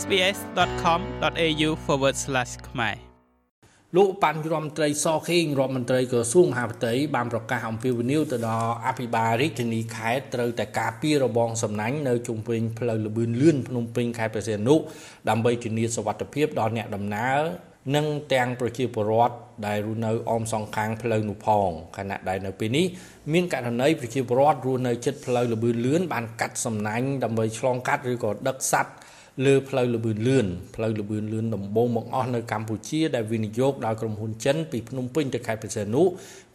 sbs.com.au/ ខ្មែរលោកបញ្ញរដ្ឋមន្ត្រីសខេងរដ្ឋមន្ត្រីក្រសួងមហាផ្ទៃបានប្រកាសអំពាវនាវទៅដល់អភិបាលរាជធានីខេត្តត្រូវតែការពាររបងសំណាញ់នៅជុំវិញផ្លូវលបឿនលឿនភ្នំពេញខេត្តព្រះសីហនុដើម្បីធានាសុវត្ថិភាពដល់អ្នកដំណើរនិងទាំងប្រជាពលរដ្ឋដែលរស់នៅអមសងខាងផ្លូវនោះផងខណៈដែលនៅពេលនេះមានករណីប្រជាពលរដ្ឋរស់នៅជិតផ្លូវលបឿនលឿនបានកាត់សំណាញ់ដើម្បីឆ្លងកាត់ឬក៏ដឹកសត្វ លើផ្លូវលបឿនលឿនផ្លូវលបឿនលឿនដំបូងបង្អស់នៅកម្ពុជាដែលវិនិយោគដោយក្រុមហ៊ុនចិនពីភ្នំពេញទៅខេត្តបរសេនុ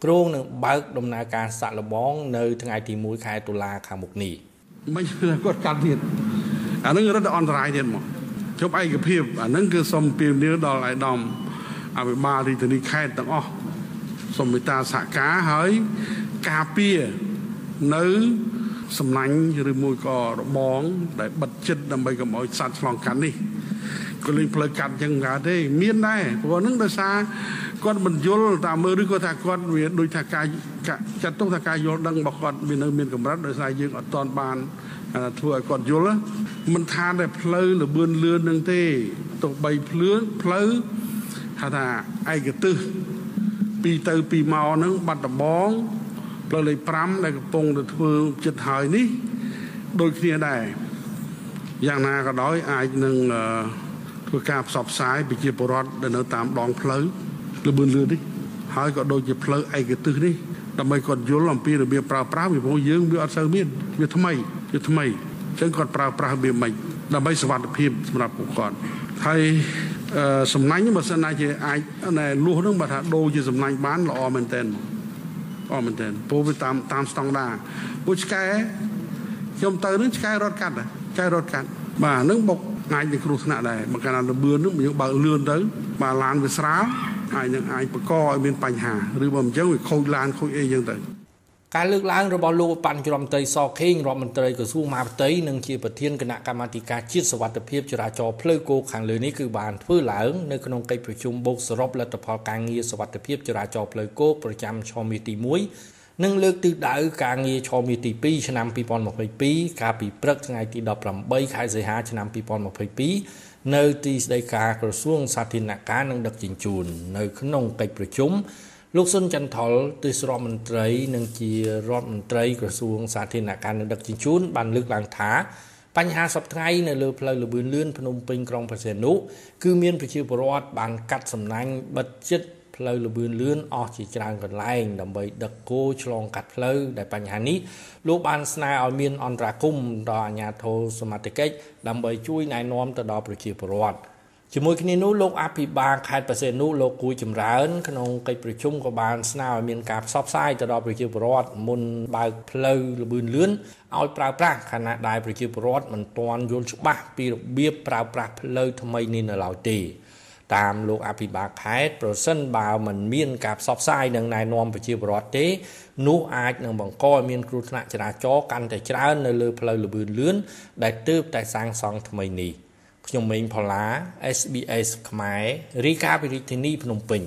គ្រោងនឹងបើកដំណើរការសាក់លបងនៅថ្ងៃទី1ខែតុលាខាងមុខនេះមិនគាត់កាត់ទៀតអានឹងរត់អន្តរាយទៀតមកជប់ឯកភាពអានឹងគឺសុំពៀវនាដល់ឯកឧត្តមអភិបាលរាជធានីខេត្តទាំងអស់សុំមេត្តាសហការហើយការពារនៅ សំណាញ់ឬមួយក៏របងដែលបិទចិត្តដើម្បីកុំឲ្យសត្វឆ្លងកាត់នេះក៏លេងផ្លូវកាត់ចឹងកើតទេមានដែរព្រោះហ្នឹងដោយសារគាត់មិនយល់តាមមើលឬក៏ថាគាត់វាដូចថាការចាត់ទុកថាការយល់ដឹងរបស់គាត់វានៅមានកម្រិតដោយសារយើងអត់តន់បានធ្វើឲ្យគាត់យល់មិនថាតែផ្លូវលបឿនលឿននឹងទេទោះបីភ្លឿនផ្លូវហៅថាឯកទេសពីទៅពីមកហ្នឹងបាត់ដំបង ផ្លូវលេខ5ដែលកំពុងទៅធ្វើចិត្តហើយនេះដូចគ្នាដែរយ៉ាងណាក៏ដោយអាចនឹងធ្វើការផ្សព្វផ្សាយប្រជាពលរដ្ឋដែលនៅតាមដងផ្លូវលបឿនលឿននេះហើយក៏ដូចជាផ្លូវឯកទេសនេះដើម្បីគាត់យល់អំពីរបៀបប្រើប្រាស់ពីព្រោះយើងវាអត់សូវមានវាថ្មីវាថ្មីអញ្ចឹងគាត់ប្រើប្រាស់របៀបម៉េចដើម្បីសុវត្ថិភាពសម្រាប់ពួកគាត់ហើយសំណាញ់បើសិនណាជាអាចណែលួសនឹងបើថាដូរជាសំណាញ់បានល្អមែនតើ អមែនតើព្រោះវាតាមតាមស្តង់ដារពួកឆ្កែខ្ញុំទៅនឹងឆ្កែរត់កាត់ឆ្កែរត់កាត់បាទនឹងបុកអាចនឹងគ្រោះថ្នាក់ដែរបើកាលណាលបឿននឹងយើងបើកលឿនទៅបាទឡានវាស្រាលអាចនឹងអាចបកឲ្យមានបញ្ហាឬបើមិនអញ្ចឹងវាខូចឡានខូចអីអញ្ចឹងទៅ ការលើកឡើងរបស់លោកបញ្ញរដ្ឋមន្ត្រីសខេងរដ្ឋមន្ត្រីក្រសួងមហាផ្ទៃនិងជាប្រធានគណៈកម្មាធិការជាតិសវត្ថិភាពចរាចរណ៍ផ្លូវគោកខាងលើនេះគឺបានធ្វើឡើងនៅក្នុងកិច្ចប្រជុំបូកសរុបលទ្ធផលការងារសវត្ថិភាពចរាចរណ៍ផ្លូវគោកប្រចាំឆមាសទី1និងលើកទិសដៅការងារឆមាសទី2ឆ្នាំ2022កាលពីព្រឹកថ្ងៃទី18ខែសីហាឆ្នាំ2022នៅទីស្តីការក្រសួងសាធារណការនិងដឹកជញ្ជូននៅក្នុងកិច្ចប្រជុំ លោកសុនចន្ទថុលទេសរដ្ឋមន្ត្រី និងជារដ្ឋមន្ត្រីក្រសួងសាធារណការនិងដឹកជញ្ជូនបានលើកឡើងថាបញ្ហាសពថ្ងៃនៅលើផ្លូវលបឿនលឿនភ្នំពេញក្រុងព្រះសីហនុគឺមានប្រជាពលរដ្ឋបានកាត់សំណាញ់បិទចិត្តផ្លូវលបឿនលឿនអស់ជាច្រើនកន្លែងដើម្បីដឹកគោឆ្លងកាត់ផ្លូវដែលបញ្ហានេះលោកបានស្នើឲ្យមានអន្តរាគមន៍ដល់អាជ្ញាធរសមត្ថកិច្ចដើម្បីជួយណែនាំទៅដល់ប្រជាពលរដ្ឋ ជាមួយគ្នានោះលោកអភិបាលខេត្តបរសេនុលោកគួយចម្រើន ក្នុងកិច្ចប្រជុំក៏បានស្នើឲ្យមានការផ្សព្វផ្សាយទៅដល់ប្រជាពលរដ្ឋមុនបើកផ្លូវលបឿនលឿនឲ្យប្រើប្រាស់ខណៈដែលប្រជាពលរដ្ឋមិនទាន់យល់ច្បាស់ពីរបៀបប្រើប្រាស់ផ្លូវថ្មីនេះនៅឡើយទេតាមលោកអភិបាលខេត្តប្រសិនបើមិនមានការផ្សព្វផ្សាយនិងណែនាំប្រជាពលរដ្ឋទេ នោះអាចនឹងបង្កឲ្យមានគ្រោះថ្នាក់ចរាចរណ៍កាន់តែច្រើននៅលើផ្លូវលបឿនលឿនដែលទើបតែសាងសង់ថ្មីនេះ ខ្ញុំម៉េងផល្លា SBS ខ្មែររីកាពីរាជធានីភ្នំពេញ